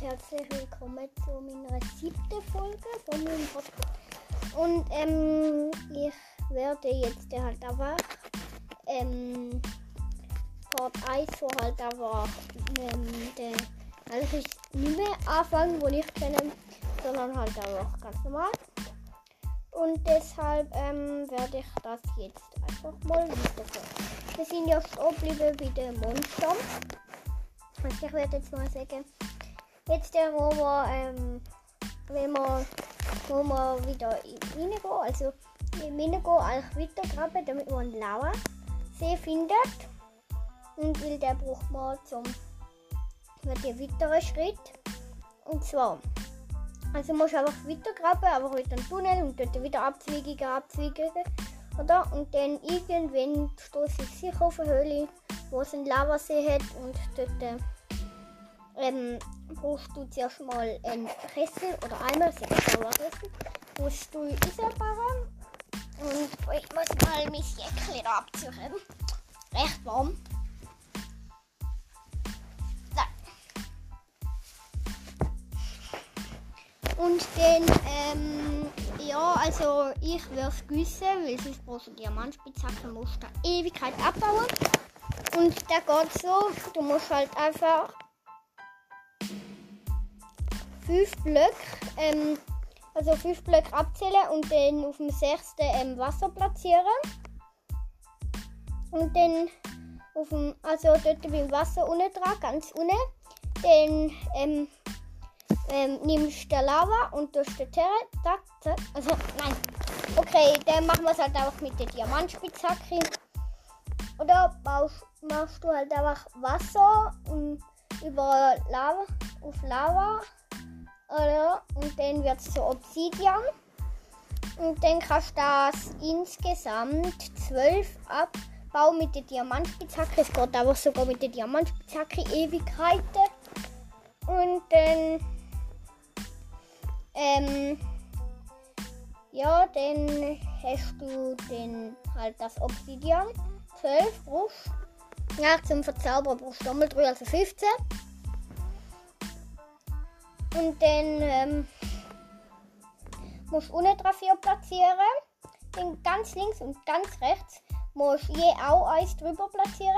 herzlich willkommen zu meiner siebten Folge von meinem Podcast. Und ähm, ich werde jetzt halt einfach ähm, Part 1 wo halt einfach ähm, den eigentlich nicht mehr anfangen, wo ich kenne, sondern halt einfach ganz normal. Und deshalb ähm, werde ich das jetzt einfach mal weiterführen. Wir sind ja stehen geblieben bei den Monstern. Also ich werde jetzt mal sagen, jetzt der, wo wir, ähm, wenn wir, wo wir wieder reingehen, also reingehen, eigentlich weitergraben, damit man einen Lava-See findet. Und weil der braucht man zum den weiteren Schritt. Und zwar, also musst du einfach weitergraben, aber mit einem Tunnel und dort wieder Abzweigungen, Abzweigungen. Oder? Und dann irgendwann stoße ich sicher auf eine Höhle, wo es einen Lavasee hat und dort ähm, brauchst du zuerst mal einen Kessel oder einmal, das ist ein Kessel, musst du reinbauen. Und ich muss mal mein Jäckchen abziehen. Recht warm. Und dann, ähm, ja, also ich würde es güssen, weil sonst brauchst du Diamantspitzhacke, musst du Ewigkeit abbauen. Und da geht so, du musst halt einfach fünf Blöcke, ähm, also fünf Blöcke abzählen und dann auf dem sechsten ähm, Wasser platzieren. Und dann auf dem, also dort beim Wasser unten dran, ganz unten, dann ähm, ähm, nimmst du Lava und durch die Terre, zack, zack, also nein, okay, dann machen wir es halt einfach mit der Diamantspitzhacke. Oder baust, machst du halt einfach Wasser und über Lava, auf Lava? Und dann wird es so Obsidian. Und dann kannst du das insgesamt 12 abbauen mit der Diamantspitzhacke. Es geht aber sogar mit der Diamantspitzhacke Ewigkeiten. Und dann, ähm, ja, dann hast du den, halt das Obsidian. 12 brauchst Ja, zum Verzaubern brauchst du nochmal 3, also 15. Und dann ähm, du unten drauf platzieren. Dann ganz links und ganz rechts musst du je auch eins drüber platzieren.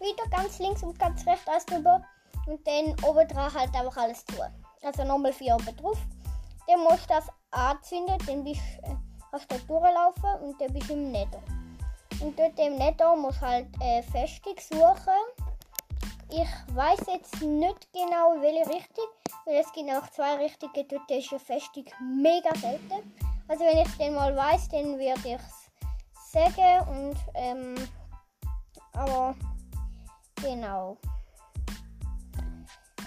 Wieder ganz links und ganz rechts eins drüber. Und dann oben dran halt einfach alles tun. Also nochmal vier oben drauf. Dann musst du das anzünden, dann bist, äh, kannst du durchlaufen und dann bist du im Nether. Und dort im Nether musst du halt äh, Festung suchen. Ich weiß jetzt nicht genau, welche Richtung, weil es gibt auch zwei Richtungen. Dort ist eine Festung mega selten. Also wenn ich dann mal weiß, dann werde ich es sagen. Und ähm, aber genau.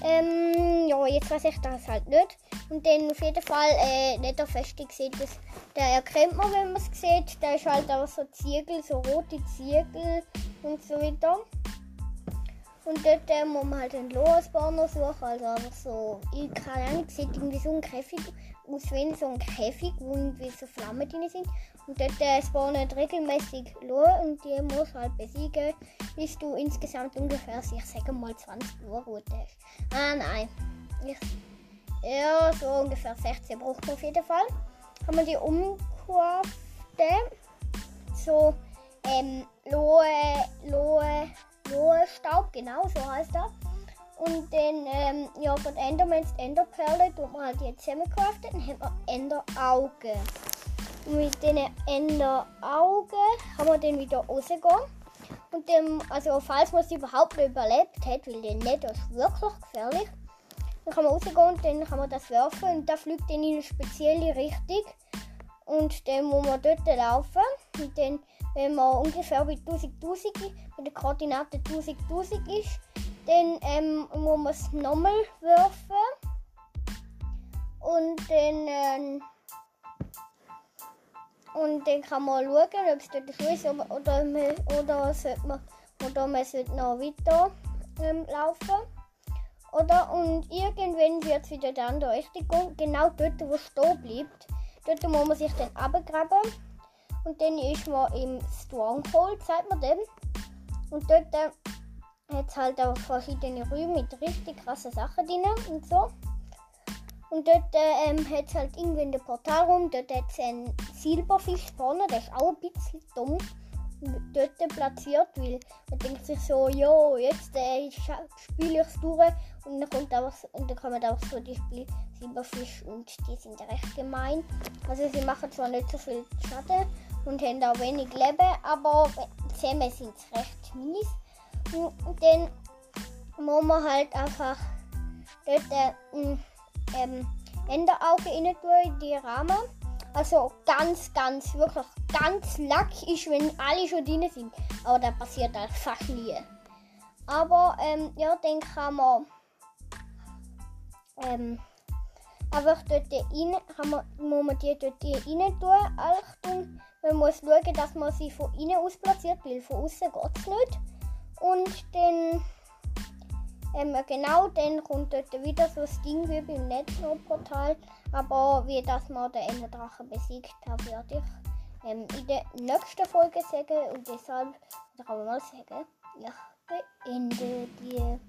Ähm, ja, jetzt weiß ich das halt nicht. Und dann auf jeden Fall äh, nicht der Festung sieht das, der erkennt man, wenn man es sieht. Da ist halt auch so Ziegel, so rote Ziegel und so weiter. Und dort muss man halt einen Losbahner suchen, also einfach so, ich keine Ahnung, sieht irgendwie so ein Käfig aus wie so ein Käfig, wo irgendwie so Flammen drin sind. Und dort äh, spawnen regelmäßig Loh und die muss halt besiegen, bis du insgesamt ungefähr, ich sage mal 20 Uhr gut hast. Ah nein, ich, ja, so ungefähr 16 braucht man auf jeden Fall. Haben wir die umgekurvte, so ähm, Lohe, Lohe, Staub, genau so heißt das. Und dann, ähm, ja, von Endermans Enderperle tut man halt jetzt zusammencraften, dann hat man Enderaugen. Und mit den Enderaugen kann man dann wieder rausgehen. Und dann, also falls man es überhaupt nicht überlebt hat, weil der Nether ist wirklich gefährlich, dann kann man rausgehen und dann kann man das werfen und da fliegt dann in eine spezielle Richtung. Und dann muss man dort laufen und dann wenn man ungefähr bei 1000 1000 der Koordinate 1000 1000 ist, dann ähm, muss man es nochmal werfen. Und dann, ähm, und dann kann man schauen, ob es dort ist oder, oder, oder, sollte man, oder man sollte noch weiter ähm, laufen. Oder? Und irgendwann wird es wieder dann der Richtung, genau dort, wo es stehen bleibt. Dort muss man sich dann abgraben. Und dann ist man im Stronghold, sagt man dem. Und dort äh, hat halt auch verschiedene Räume mit richtig krassen Sachen drin und so. Und dort ähm, hat es halt irgendwie in der Portalraum, dort hat es einen Silberfisch vorne, der ist auch ein bisschen dumm dort platziert, weil man denkt sich so, jo, jetzt äh, spiele ich es durch und dann kommt einfach, und dann kommen einfach so die Silberfisch und die sind recht gemein. Also sie machen zwar nicht so viel Schaden und haben auch wenig Leben, aber zusammen sind recht mies. Und dann muss man halt einfach dort äh, ähm, Enderauge rein tun die Rahmen. Also ganz, ganz, wirklich ganz lack ist, wenn alle schon drin sind. Aber das passiert halt fast nie. Aber ähm, ja, dann kann man ähm, einfach dort rein, kann man, muss man die dort rein tun. Achtung, man muss schauen, dass man sie von innen aus platziert, weil von außen geht es nicht. Und dann ähm, genau, dann kommt dort wieder so ein Ding wie beim Netznotportal. Aber wie das man den Enderdrachen besiegt hat, werde ich ähm, in der nächsten Folge sagen. Und deshalb kann man mal sagen, ich beende die